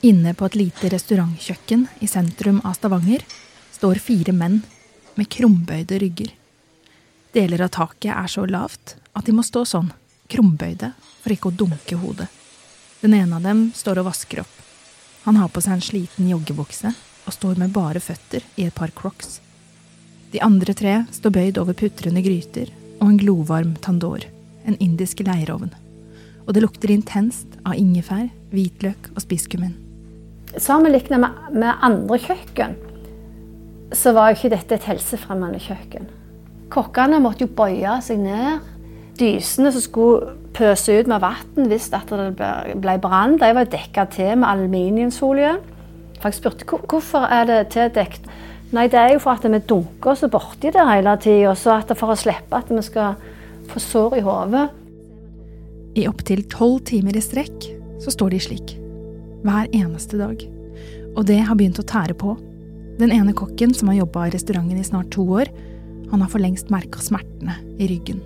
Inne på et lite restaurantkjøkken i sentrum av Stavanger står fire menn med krumbøyde rygger. Deler av taket er så lavt at de må stå sånn, krumbøyde, for ikke å dunke hodet. Den ene av dem står og vasker opp. Han har på seg en sliten joggebukse og står med bare føtter i et par crocs. De andre tre står bøyd over putrende gryter og en glovarm tandor, en indisk leirovn. Og det lukter intenst av ingefær, hvitløk og spisskummin. Sammenlignet med, andre kjøkken, så var jo ikke dette et helsefremmende kjøkken. Kokkene måtte jo bøye seg ned. Dysene som skulle pøse ut med vann hvis det ble brann, de var dekka til med aluminiumsolje. Jeg spurte hvorfor er det tildekt. Nei, det er jo for at vi dunker oss borti det hele tida, og for å slippe at vi skal få sår i hodet. I opptil tolv timer i strekk så står de slik. Hver eneste dag. Og det har begynt å tære på. Den ene kokken som har jobba i restauranten i snart to år, han har for lengst merka smertene i ryggen.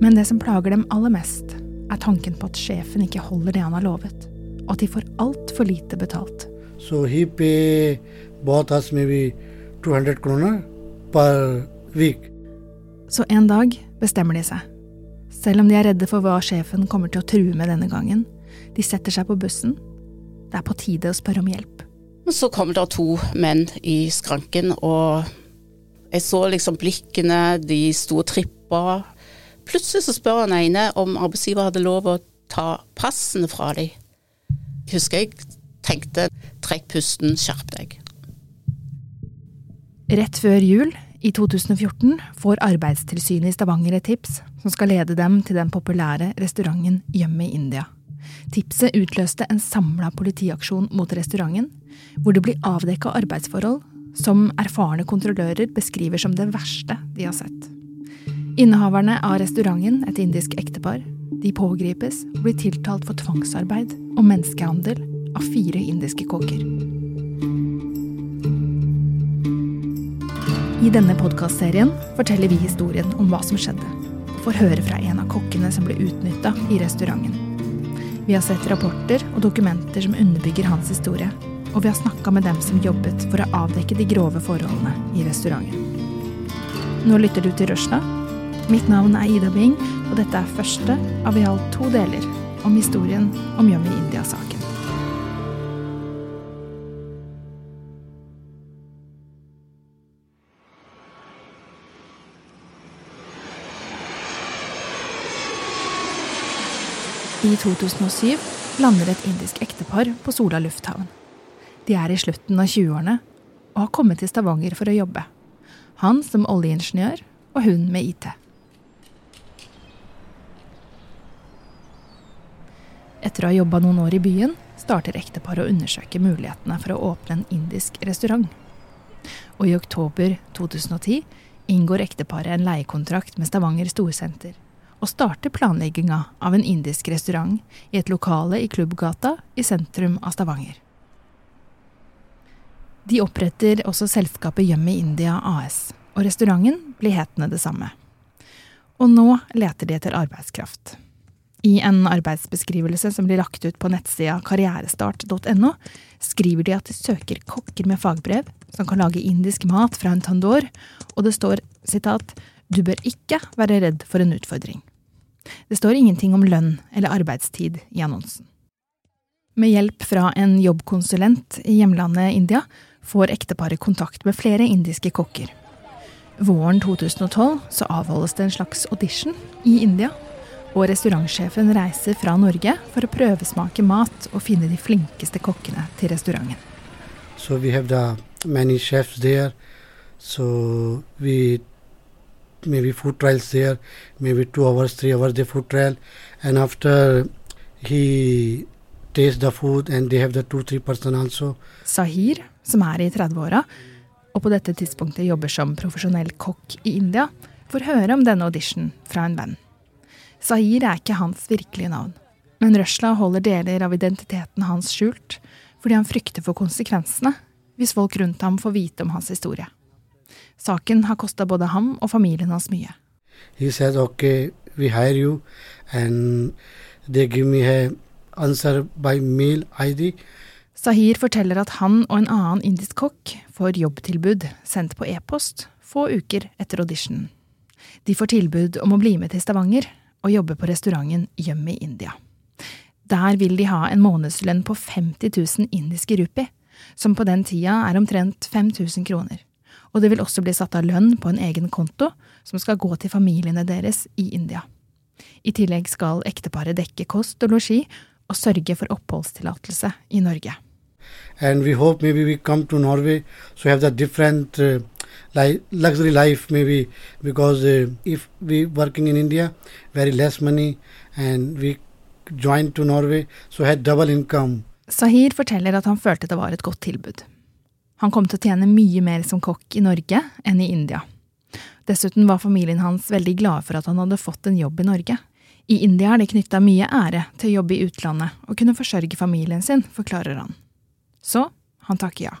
Men det som plager dem aller mest, er tanken på at sjefen ikke holder det han har lovet, og at de får altfor lite betalt. So he pay both us maybe 200 kroner per week. Så en dag bestemmer de seg. Selv om de er redde for hva sjefen kommer til å true med denne gangen. De setter seg på bussen. Det er på tide å spørre om hjelp. Så kommer det to menn i skranken, og jeg så liksom blikkene, de sto og trippa. Plutselig så spør han ene om arbeidsgiver hadde lov å ta passene fra dem. Husker jeg tenkte trekk pusten, skjerp deg. Rett før jul i 2014 får Arbeidstilsynet i Stavanger et tips som skal lede dem til den populære restauranten Yummy India. Tipset utløste en samla politiaksjon mot restauranten, hvor det blir avdekka arbeidsforhold som erfarne kontrollører beskriver som det verste de har sett. Innehaverne av restauranten, et indisk ektepar, de pågripes og blir tiltalt for tvangsarbeid og menneskehandel av fire indiske kokker. I denne podkastserien forteller vi historien om hva som skjedde. Får høre fra en av kokkene som ble utnytta i restauranten. Vi har sett rapporter og dokumenter som underbygger hans historie, og vi har snakka med dem som jobbet for å avdekke de grove forholdene i restauranten. Nå lytter du til Røsla. Mitt navn er Ida Bing, og dette er første av i alt to deler om historien om Yummy India-saken. I 2007 lander et indisk ektepar på Sola lufthavn. De er i slutten av 20-årene og har kommet til Stavanger for å jobbe. Han som oljeingeniør og hun med IT. Etter å ha jobba noen år i byen, starter ekteparet å undersøke mulighetene for å åpne en indisk restaurant. Og i oktober 2010 inngår ekteparet en leiekontrakt med Stavanger Storsenter og starte planlegginga av en indisk restaurant i et lokale i Klubbgata i sentrum av Stavanger. De oppretter også selskapet Yummy India AS, og restauranten blir hetende det samme. Og nå leter de etter arbeidskraft. I en arbeidsbeskrivelse som blir lagt ut på nettsida karrierestart.no, skriver de at de søker kokker med fagbrev som kan lage indisk mat fra en tandoor, og det står sitat du bør ikke være redd for en utfordring. Det står ingenting om lønn eller arbeidstid i annonsen. Med hjelp fra en jobbkonsulent i hjemlandet India får ekteparet kontakt med flere indiske kokker. Våren 2012 så avholdes det en slags audition i India, og restaurantsjefen reiser fra Norge for å prøvesmake mat og finne de flinkeste kokkene til restauranten. So we have the many chefs there. So maybe food trials there, maybe two hours, three hours the food trial, and after he tastes the food and they have the two, three person also. Sahir, som er i 30-åra, og på dette tidspunktet jobber som profesjonell kokk i India, får høre om denne auditionen fra en venn. Sahir er ikke hans virkelige navn, men Røsla holder deler av identiteten hans skjult fordi han frykter for konsekvensene hvis folk rundt ham får vite om hans historie. Saken har kosta både ham og familien hans mye. He said, okay, we hire you, and they give me a answer by mail ID. Sahir forteller at han og en annen indisk kokk får jobbtilbud sendt på e-post få uker etter auditionen. De får tilbud om å bli med til Stavanger og jobbe på restauranten Yum i India. Der vil de ha en månedslønn på 50 000 indiske rupi, som på den tida er omtrent 5000 kroner. Og det vil også bli satt av lønn på en egen konto som skal gå til familiene deres i India. I tillegg skal ekteparet dekke kost og losji og sørge for oppholdstillatelse i Norge. and we hope maybe we come to Norway so have that different uh, li- luxury life maybe because uh, if we working in India very less money and we join to Norway so had double income Sahir forteller at han følte det var et godt tilbud. Han kom til å tjene mye mer som kokk i Norge enn i India. Dessuten var familien hans veldig glade for at han hadde fått en jobb i Norge. I India er det knytta mye ære til å jobbe i utlandet og kunne forsørge familien sin, forklarer han. Så han takker ja.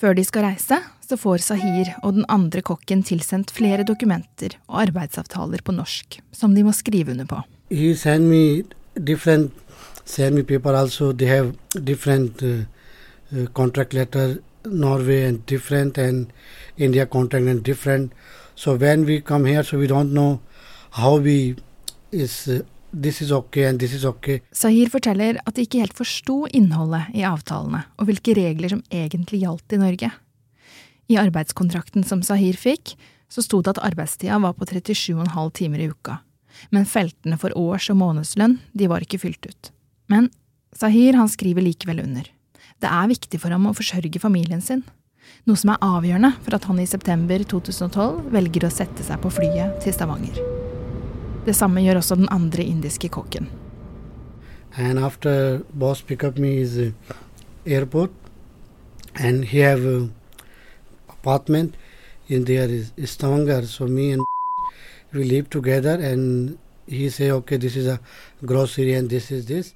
Før de skal reise, så får Sahir og den andre kokken tilsendt flere dokumenter og arbeidsavtaler på norsk, som de må skrive under på. he send me different send me paper also they uh, contract letter norway and different and india contract and different so when we come here so we don't know how we is uh, this is okay and this is okay Sahir forteller at de ikke helt forsto innholdet i avtalene og hvilke regler som egentlig gjaldt i Norge. I arbeidskontrakten som Sahir fikk, så sto det at arbeidstida var på 37,5 timer i uka, men feltene for års- og månedslønn de var ikke fylt ut. Men Sahir han skriver likevel under. Det er viktig for ham å forsørge familien sin, noe som er avgjørende for at han i september 2012 velger å sette seg på flyet til Stavanger. Det samme gjør også den andre indiske kokken. and after boss pick up me is uh, airport and he have uh, apartment in there is Stavanger so me and we live together and he say okay this is a grocery and this is this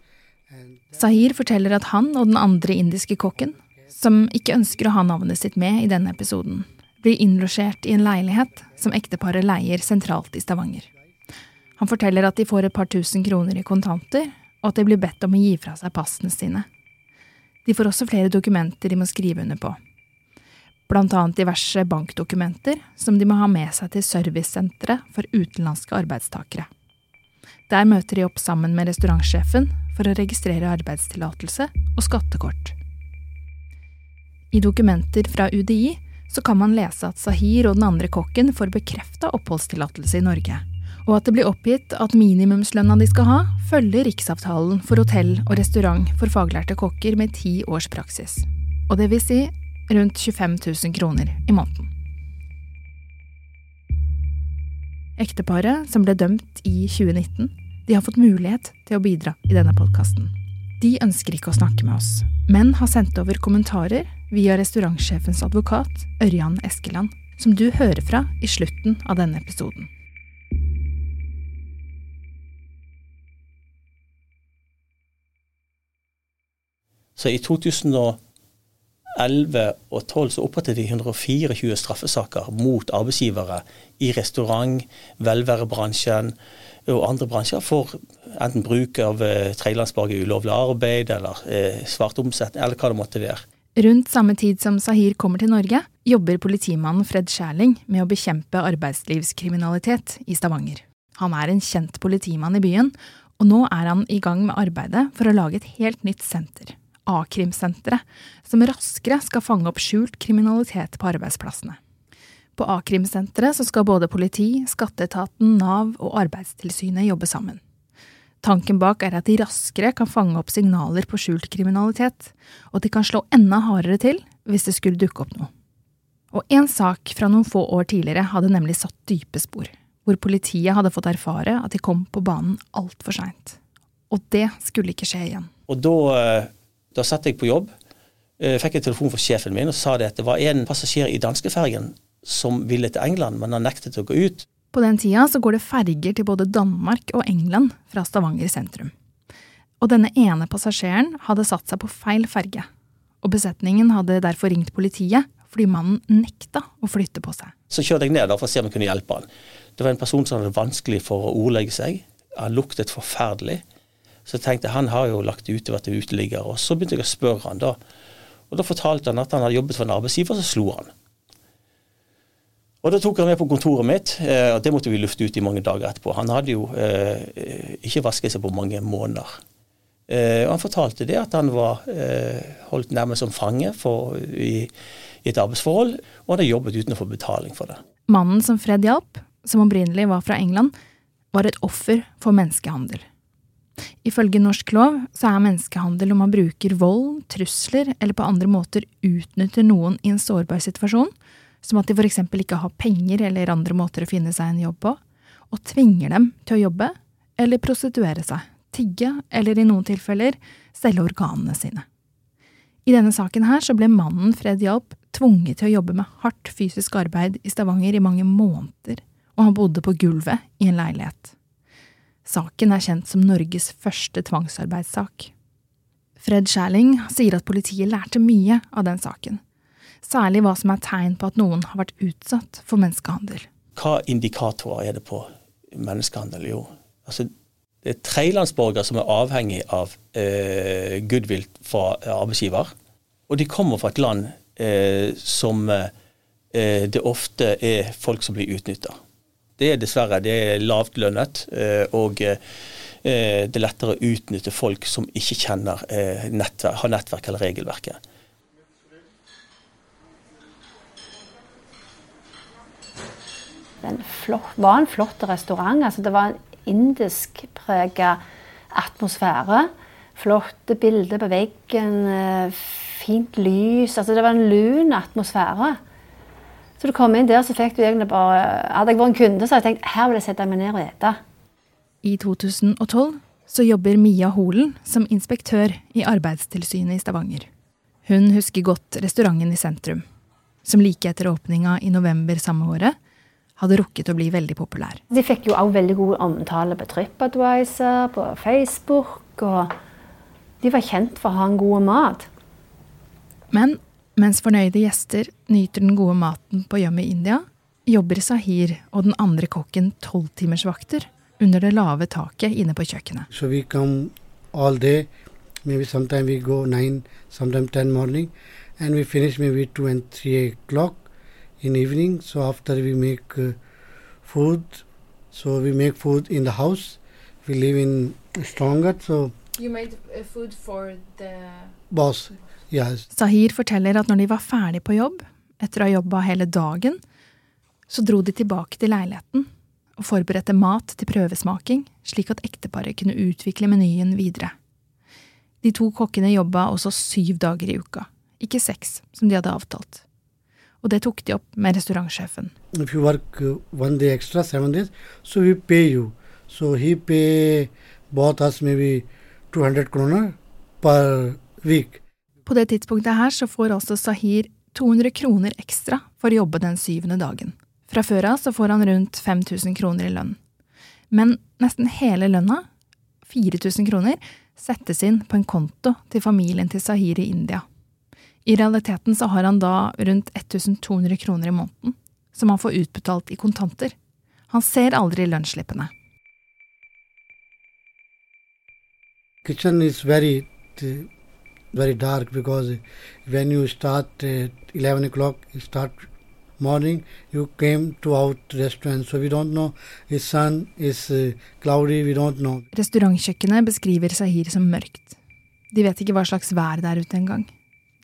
Sahir forteller at han og den andre indiske kokken, som ikke ønsker å ha navnet sitt med i denne episoden, blir innlosjert i en leilighet som ekteparet leier sentralt i Stavanger. Han forteller at de får et par tusen kroner i kontanter, og at de blir bedt om å gi fra seg passene sine. De får også flere dokumenter de må skrive under på. Blant annet diverse bankdokumenter som de må ha med seg til servicesenteret for utenlandske arbeidstakere. Der møter de opp sammen med restaurantsjefen for å registrere arbeidstillatelse og skattekort. I dokumenter fra UDI så kan man lese at Sahir og den andre kokken får bekrefta oppholdstillatelse i Norge, og at det blir oppgitt at minimumslønna de skal ha, følger riksavtalen for hotell og restaurant for faglærte kokker med ti års praksis. Og det vil si rundt 25 000 kroner i måneden. Ekteparet, som ble dømt i 2019, de har fått mulighet til å bidra i denne podkasten. De ønsker ikke å snakke med oss, men har sendt over kommentarer via restaurantsjefens advokat, Ørjan Eskeland, som du hører fra i slutten av denne episoden. Så i 2011 og 2012 så opprettet vi 124 straffesaker mot arbeidsgivere i restaurant, velværebransjen og andre bransjer for enten bruk av eh, tredjelandsborgere i ulovlig arbeid eller eh, svart omsetning, eller hva det måtte være. Rundt samme tid som Sahir kommer til Norge, jobber politimannen Fred Schærling med å bekjempe arbeidslivskriminalitet i Stavanger. Han er en kjent politimann i byen, og nå er han i gang med arbeidet for å lage et helt nytt senter, A-krimsenteret, som raskere skal fange opp skjult kriminalitet på arbeidsplassene. På A-krimsenteret skal både politi, skatteetaten, Nav og Arbeidstilsynet jobbe sammen. Tanken bak er at de raskere kan fange opp signaler på skjult kriminalitet, og at de kan slå enda hardere til hvis det skulle dukke opp noe. Og en sak fra noen få år tidligere hadde nemlig satt dype spor, hvor politiet hadde fått erfare at de kom på banen altfor seint. Og det skulle ikke skje igjen. Og da, eh, da satt jeg på jobb, eh, fikk en telefon fra sjefen min og sa det at det var en passasjer i danskefergen som ville til England, men han nektet å gå ut. På den tida så går det ferger til både Danmark og England fra Stavanger sentrum. Og denne ene passasjeren hadde satt seg på feil ferge, og besetningen hadde derfor ringt politiet fordi mannen nekta å flytte på seg. Så kjørte jeg ned for å se om jeg kunne hjelpe han. Det var en person som hadde vanskelig for å ordlegge seg. Han luktet forferdelig. Så jeg tenkte han har jo lagt ut vært uteligger. Og så begynte jeg å spørre han da. Og da fortalte han at han hadde jobbet for en arbeidsgiver, og så slo han. Og Da tok han med på kontoret mitt, eh, og det måtte vi lufte ut i mange dager etterpå. Han hadde jo eh, ikke vasket seg på mange måneder. Eh, og Han fortalte det at han var eh, holdt nærmest som fange for, i, i, et arbeidsforhold, og hadde jobbet uten å få betaling for det. Mannen som Fred hjalp, som opprinnelig var fra England, var et offer for menneskehandel. Ifølge norsk lov så er menneskehandel om man bruker vold, trusler eller på andre måter utnytter noen i en sårbar situasjon, som at de f.eks. ikke har penger eller andre måter å finne seg en jobb på, og tvinger dem til å jobbe eller prostituere seg, tigge eller i noen tilfeller selge organene sine. I denne saken her så ble mannen Fred Hjalp tvunget til å jobbe med hardt fysisk arbeid i Stavanger i mange måneder, og han bodde på gulvet i en leilighet. Saken er kjent som Norges første tvangsarbeidssak. Fred Schærling sier at politiet lærte mye av den saken, særlig hva som er tegn på at noen har vært utsatt for menneskehandel. Hva indikatorer er det på menneskehandel? Jo, altså, det er tredjelandsborgere som er avhengig av eh, goodwill fra arbeidsgiver. Og de kommer fra et land eh, som eh, det ofte er folk som blir utnytta. Det er dessverre det er lavtlønnet, eh, og eh, det er lettere å utnytte folk som ikke kjenner eh, nettverk, har nettverk eller regelverket. Det var en flott restaurant. Altså, det var en indiskprega atmosfære. Flotte bilder på veggen, eh, fint lys. Altså, det var en lun atmosfære. Så du kom inn der, så fikk du egentlig bare Hadde jeg vært en kunde, så hadde jeg tenkt her vil jeg sette meg ned og ete. I 2012 så jobber Mia Holen som inspektør i Arbeidstilsynet i Stavanger. Hun husker godt restauranten i sentrum, som like etter åpninga i november samme året hadde rukket å bli veldig populær. De fikk jo også veldig god omtale på TripAdvisor, på Facebook, og de var kjent for å ha en god mat. Men mens fornøyde gjester nyter den gode maten på Yummy India, jobber Sahir og den andre kokken tolvtimersvakter under det lave taket inne på kjøkkenet. Så vi kom all day, maybe sometime we go nine, sometime ten morning, and we finish maybe two and three o'clock in evening. So after we make uh, food, so we make food in the house. We live in Stavanger, so You made uh, food for the boss, yes. Sahir forteller at når de var ferdig på jobb, etter å ha jobba hele dagen, så dro de tilbake til leiligheten og forberedte mat til prøvesmaking, slik at ekteparet kunne utvikle menyen videre. De to kokkene jobba også syv dager i uka, ikke seks, som de hadde avtalt. Og det tok de opp med restaurantsjefen. If you work uh, one day extra, seven days, so we pay you. So he pay both us maybe 200 kroner per week. På det tidspunktet her så får altså Sahir 200 kroner ekstra for å jobbe den syvende dagen. Fra før av så får han rundt 5000 kroner i lønn. Men nesten hele lønna, 4000 kroner, settes inn på en konto til familien til Sahir i India. I realiteten så har han da rundt 1200 kroner i måneden, som han får utbetalt i kontanter. Han ser aldri lønnsslippene. Kitchen is very very dark because when you start at 11 o'clock, start morning, you came to out restaurant. So we don't know. It's sun, it's uh, cloudy, we don't know. Restaurantkjøkkenet beskriver Sahir som mørkt. De vet ikke hva slags vær det er ute engang.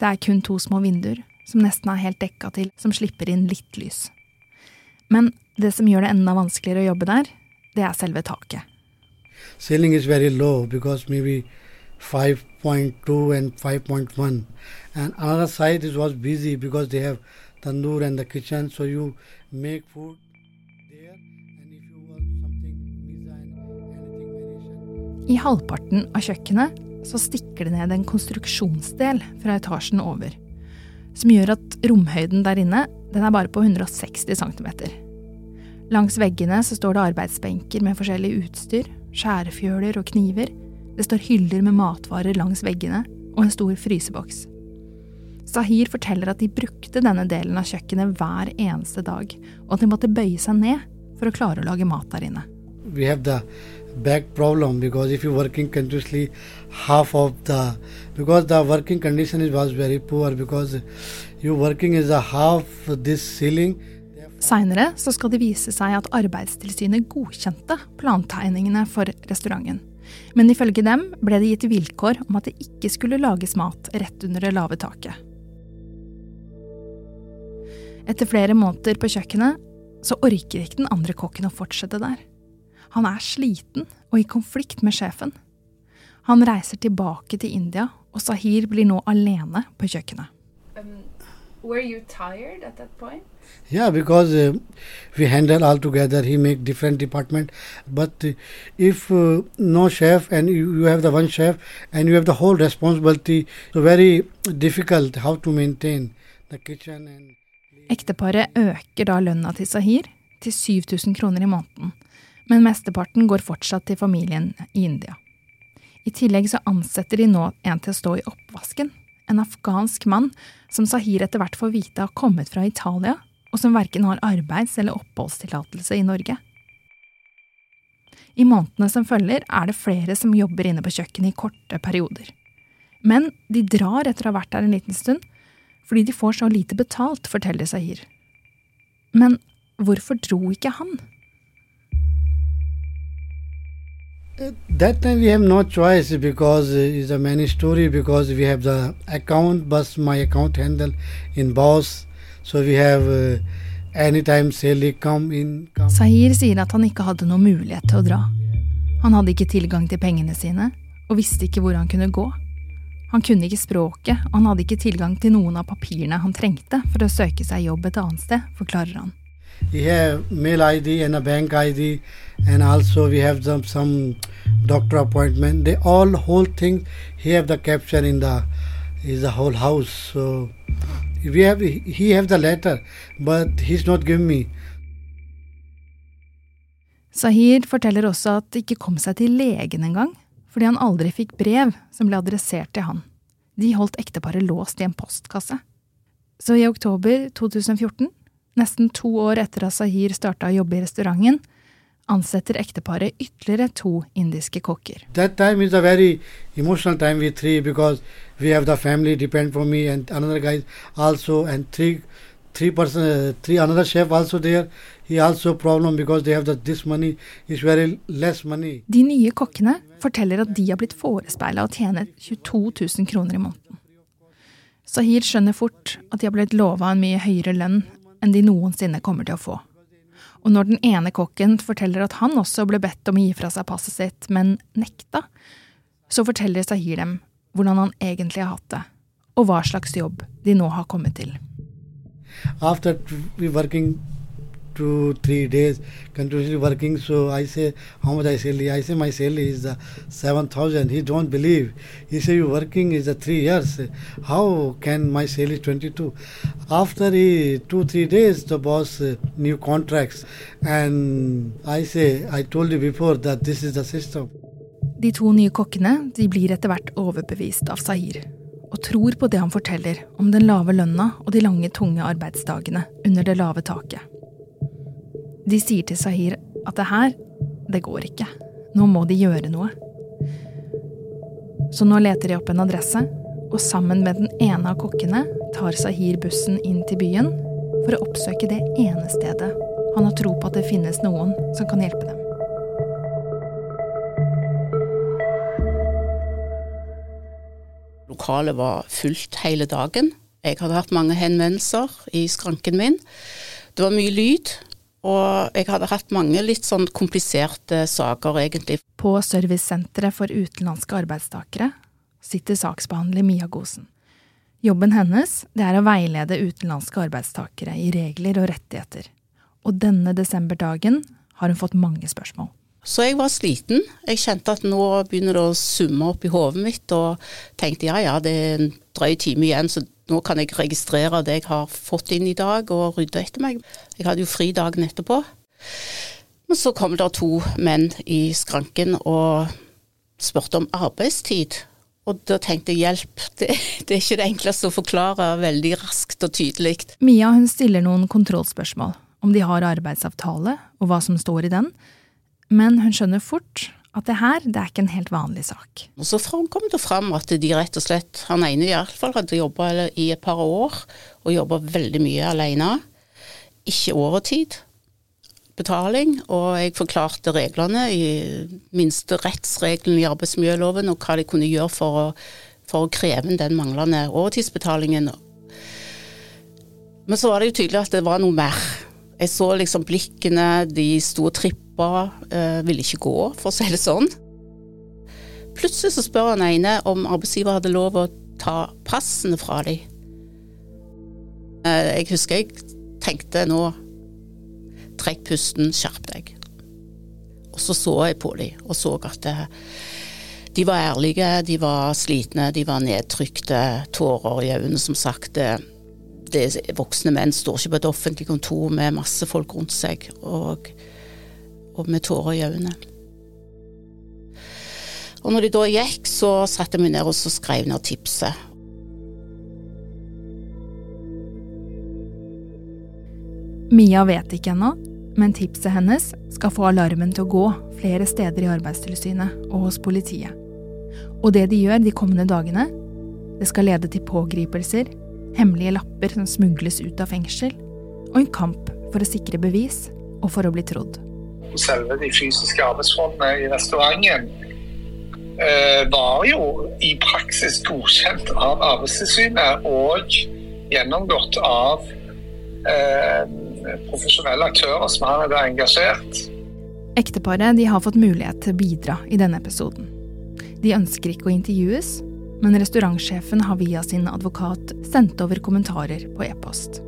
Det er kun to små vinduer, som nesten er helt dekka til, som slipper inn litt lys. Men det som gjør det enda vanskeligere å jobbe der, det er selve taket. Ceiling is very low because maybe 5.2 and 5.1. And another side is was busy because they have tandoor and the kitchen, so you make food there. And if you want something design, anything variation. I halvparten av kjøkkenet så stikker det ned en konstruksjonsdel fra etasjen over, som gjør at romhøyden der inne den er bare på 160 cm. Langs veggene så står det arbeidsbenker med forskjellig utstyr, skjærefjøler og kniver, det står hyller med matvarer langs veggene og en stor fryseboks. Sahir forteller at de brukte denne delen av kjøkkenet hver eneste dag, og at de måtte bøye seg ned for å klare å lage mat der inne. We have back problem because if you're working continuously half of the because the working condition is was very poor because you working is a half this ceiling Seinere så skal det vise seg at Arbeidstilsynet godkjente plantegningene for restauranten. Men ifølge dem ble det gitt vilkår om at det ikke skulle lages mat rett under det lave taket. Etter flere måneder på kjøkkenet så orker ikke den andre kokken å fortsette der. Han er sliten og i konflikt med sjefen. Han reiser tilbake til India, og Sahir blir nå alene på kjøkkenet. Um, were you tired at that point? Yeah, because uh, we handle all together. He make different department. But uh, if uh, no chef and you, you have the one chef and you have the whole responsibility, so very difficult how to maintain the kitchen and. Ekteparet øker da lønna til Sahir til 7000 kroner i måneden, men mesteparten går fortsatt til familien i India. I tillegg så ansetter de nå en til å stå i oppvasken, en afghansk mann som Sahir etter hvert får vite har kommet fra Italia, og som verken har arbeids- eller oppholdstillatelse i Norge. I månedene som følger, er det flere som jobber inne på kjøkkenet i korte perioder. Men de drar etter å ha vært der en liten stund, fordi de får så lite betalt, forteller Sahir. Men hvorfor dro ikke han? That time we have no choice because it's a many story because we have the account, but my account handle in boss, so we have uh, anytime Sally come in. Come. Sahir sier at han ikke hadde noen mulighet til å dra. Han hadde ikke tilgang til pengene sine, og visste ikke hvor han kunne gå. Han kunne ikke språket, og han hadde ikke tilgang til noen av papirene han trengte for å søke seg jobb et annet sted, forklarer han. We have mail ID and a bank ID, and also we have some some doctor appointment. They all whole thing. He have the caption in the is the whole house. So we have he have the letter, but he's not giving me. Sahir forteller også at det ikke kom seg til legen engang, fordi han aldri fikk brev som ble adressert til han. De holdt ekteparet låst i en postkasse. Så i oktober 2014 Nesten to år etter at Sahir starta å jobbe i restauranten, ansetter ekteparet ytterligere to indiske kokker. That time is a very emotional time with three because we have the family depend for me and another guy also and three three person uh, three another chef also there. He also problem because they have the, this money is very less money. De nye kokkene forteller at de har blitt forespeila å tjene 22 000 kroner i måneden. Sahir skjønner fort at de har blitt lova en mye høyere lønn enn de noensinne kommer til å få. Og når den ene kokken forteller at han også ble bedt om å gi fra seg passet sitt, men nekta, så forteller Sahir dem hvordan han egentlig har hatt det, og hva slags jobb de nå har kommet til. After working two three days continuously working. So i say how much i salary i say my salary is the seven thousand. he don't believe. He say you working is the three years. How can my salary 22 after he, two three days the boss uh, new contracts. And i say i told you before that this is the system. De to nye kokkene de blir etter hvert overbevist av Sahir, og tror på det han forteller om den lave lønna og de lange, tunge arbeidsdagene under det lave taket. De sier til Sahir at det her, det går ikke. Nå må de gjøre noe. Så nå leter de opp en adresse, og sammen med den ene av kokkene tar Sahir bussen inn til byen for å oppsøke det ene stedet han har tro på at det finnes noen som kan hjelpe dem. Lokalet var fullt hele dagen. Jeg hadde hatt mange henvendelser i skranken min. Det var mye lyd, og jeg hadde hatt mange litt sånn kompliserte saker, egentlig. På servicesenteret for utenlandske arbeidstakere sitter saksbehandler Mia Gosen. Jobben hennes det er å veilede utenlandske arbeidstakere i regler og rettigheter. Og denne desemberdagen har hun fått mange spørsmål. Så jeg var sliten. Jeg kjente at nå begynner det å summe opp i hodet mitt, og tenkte ja ja, det er en drøy time igjen, så nå kan jeg registrere det jeg har fått inn i dag, og rydde etter meg. Jeg hadde jo fri dagen etterpå. Men så kom det to menn i skranken og spurte om arbeidstid. Og da tenkte jeg hjelp, det, det er ikke det enkleste å forklare veldig raskt og tydelig. Mia hun stiller noen kontrollspørsmål om de har arbeidsavtale og hva som står i den, men hun skjønner fort at det her det er ikke en helt vanlig sak. Og så kom det fram at de rett og slett, han ene fall, hadde jobba i et par år, og jobba veldig mye alene. Ikke overtid. Betaling, og jeg forklarte reglene i minste rettsreglene i arbeidsmiljøloven, og hva de kunne gjøre for å, for å kreve den manglende overtidsbetalingen. Men så var det jo tydelig at det var noe mer. Jeg så liksom blikkene, de sto og trippa, eh, ville ikke gå, for å si det sånn. Plutselig så spør han ene om arbeidsgiver hadde lov å ta passene fra dem. Eh, jeg husker jeg tenkte nå trekk pusten, skjerp deg. Og så så jeg på dem og så at det, de var ærlige, de var slitne, de var nedtrykte, tårer i øynene, som sagt. Det, det, voksne menn står ikke på et offentlig kontor med masse folk rundt seg og, og med tårer i øynene. Og når de da gikk, så satte jeg meg ned og så skrev ned tipset. Mia vet ikke ennå, men tipset hennes skal få alarmen til å gå flere steder i Arbeidstilsynet og hos politiet. Og det de gjør de kommende dagene, det skal lede til pågripelser, hemmelige lapper som smugles ut av fengsel, og en kamp for å sikre bevis og for å bli trodd. Selve de fysiske arbeidsforholdene i restauranten eh, var jo i praksis godkjent av Arbeidstilsynet og gjennomgått av eh, profesjonelle aktører som hadde engasjert. Ekteparet de har fått mulighet til å bidra i denne episoden. De ønsker ikke å intervjues, men restaurantsjefen har via sin advokat sendt over kommentarer på e-post.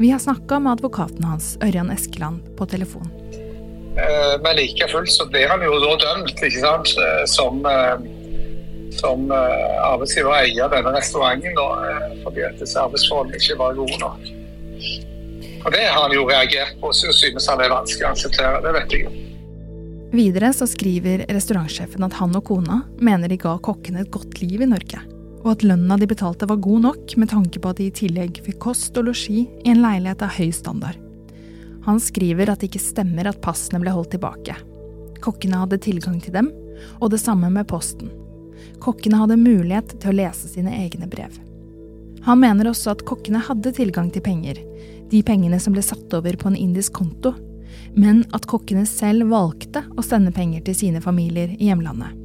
Vi har snakka med advokaten hans, Ørjan Eskeland, på telefon. Eh, men like fullt så blir han jo da dømt, ikke sant, eh, som, eh, som arbeidsgiver og eier denne restauranten, da, fordi at disse arbeidsforholdene ikke var gode nok. Og det har han jo reagert på, så synes han er vanskelig å akseptere. Det vet jeg jo. Videre så skriver restaurantsjefen at han og kona mener de ga kokkene et godt liv i Norge, og at lønna de betalte var god nok med tanke på at de i tillegg fikk kost og losji i en leilighet av høy standard. Han skriver at det ikke stemmer at passene ble holdt tilbake. Kokkene hadde tilgang til dem, og det samme med posten. Kokkene hadde mulighet til å lese sine egne brev. Han mener også at kokkene hadde tilgang til penger, de pengene som ble satt over på en indisk konto, men at kokkene selv valgte å sende penger til sine familier i hjemlandet.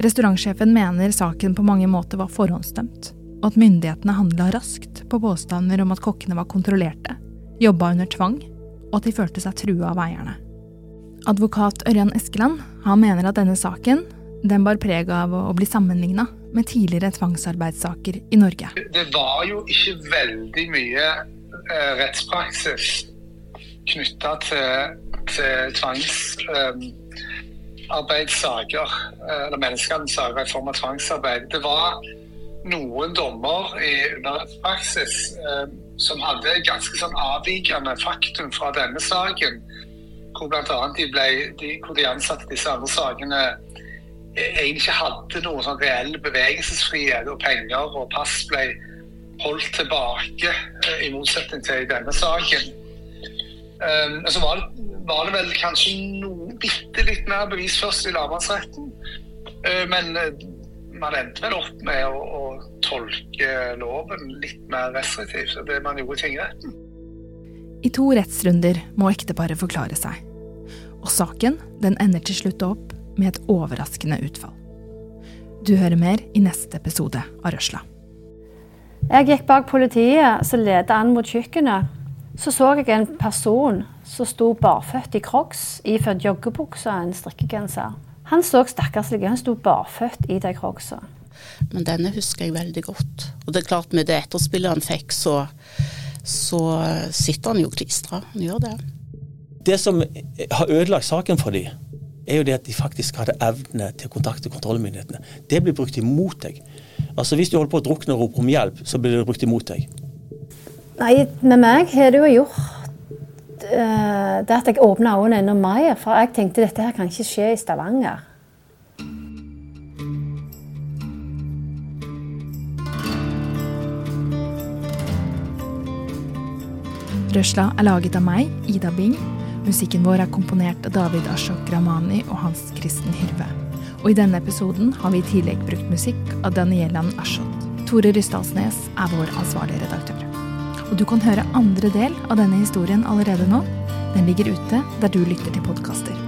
Restaurantsjefen mener saken på mange måter var forhåndsdømt, og at myndighetene handla raskt på påstander om at kokkene var kontrollerte, jobba under tvang, og at de følte seg trua av eierne. Advokat Ørjan Eskeland han mener at denne saken den bar preg av å bli sammenligna med tidligere tvangsarbeidssaker i Norge. Det var jo ikke veldig mye eh, rettspraksis knytta til, til tvangsarbeidssaker, eh, eller menneskehandelssaker i form av tvangsarbeid. Det var noen dommer i underrettspraksis eh, som hadde ganske sånn avvikende faktum fra denne saken. Hvor bl.a. De, ble, de, hvor de ansatte disse andre sakene egentlig ikke hadde noen sånn reell bevegelsesfrihet, og penger og pass ble holdt tilbake, eh, i motsetning til i denne saken. Um, så var det, var det, vel kanskje noe bitte litt mer bevisførsel i lagmannsretten. Uh, men man endte vel opp med å, å, tolke loven litt mer restriktivt enn det man gjorde i tingretten. I to rettsrunder må ekteparet forklare seg. Og saken den ender til slutt opp med et overraskende utfall. Du hører mer i neste episode av Røsla. Jeg gikk bak politiet som ledet an mot kjøkkenet så så jeg en person som sto barføtt i crocs, iført joggebukse og en strikkegenser. Han så stakkarslig Han sto barføtt i de crocsa. Men denne husker jeg veldig godt. Og det er klart, med det etterspillet han fikk, så, så sitter han jo klistra. Han gjør det. Det som har ødelagt saken for dem, er jo det at de faktisk hadde evne til å kontakte kontrollmyndighetene. Det blir brukt imot deg. Altså Hvis du holder på å drukne og roper om hjelp, så blir det brukt imot deg. Nei, med meg har det jo gjort det at jeg åpna øynene enda mer. For jeg tenkte dette her kan ikke skje i Stavanger. Røsla er laget av meg, Ida Bing, Musikken vår er komponert av David Ashok Ramani og Hans Kristen Hyrve. Og i denne episoden har vi i tillegg brukt musikk av Danielan Ashot. Tore Rysdalsnes er vår ansvarlige redaktør. Og du kan høre andre del av denne historien allerede nå. Den ligger ute der du lytter til podkaster.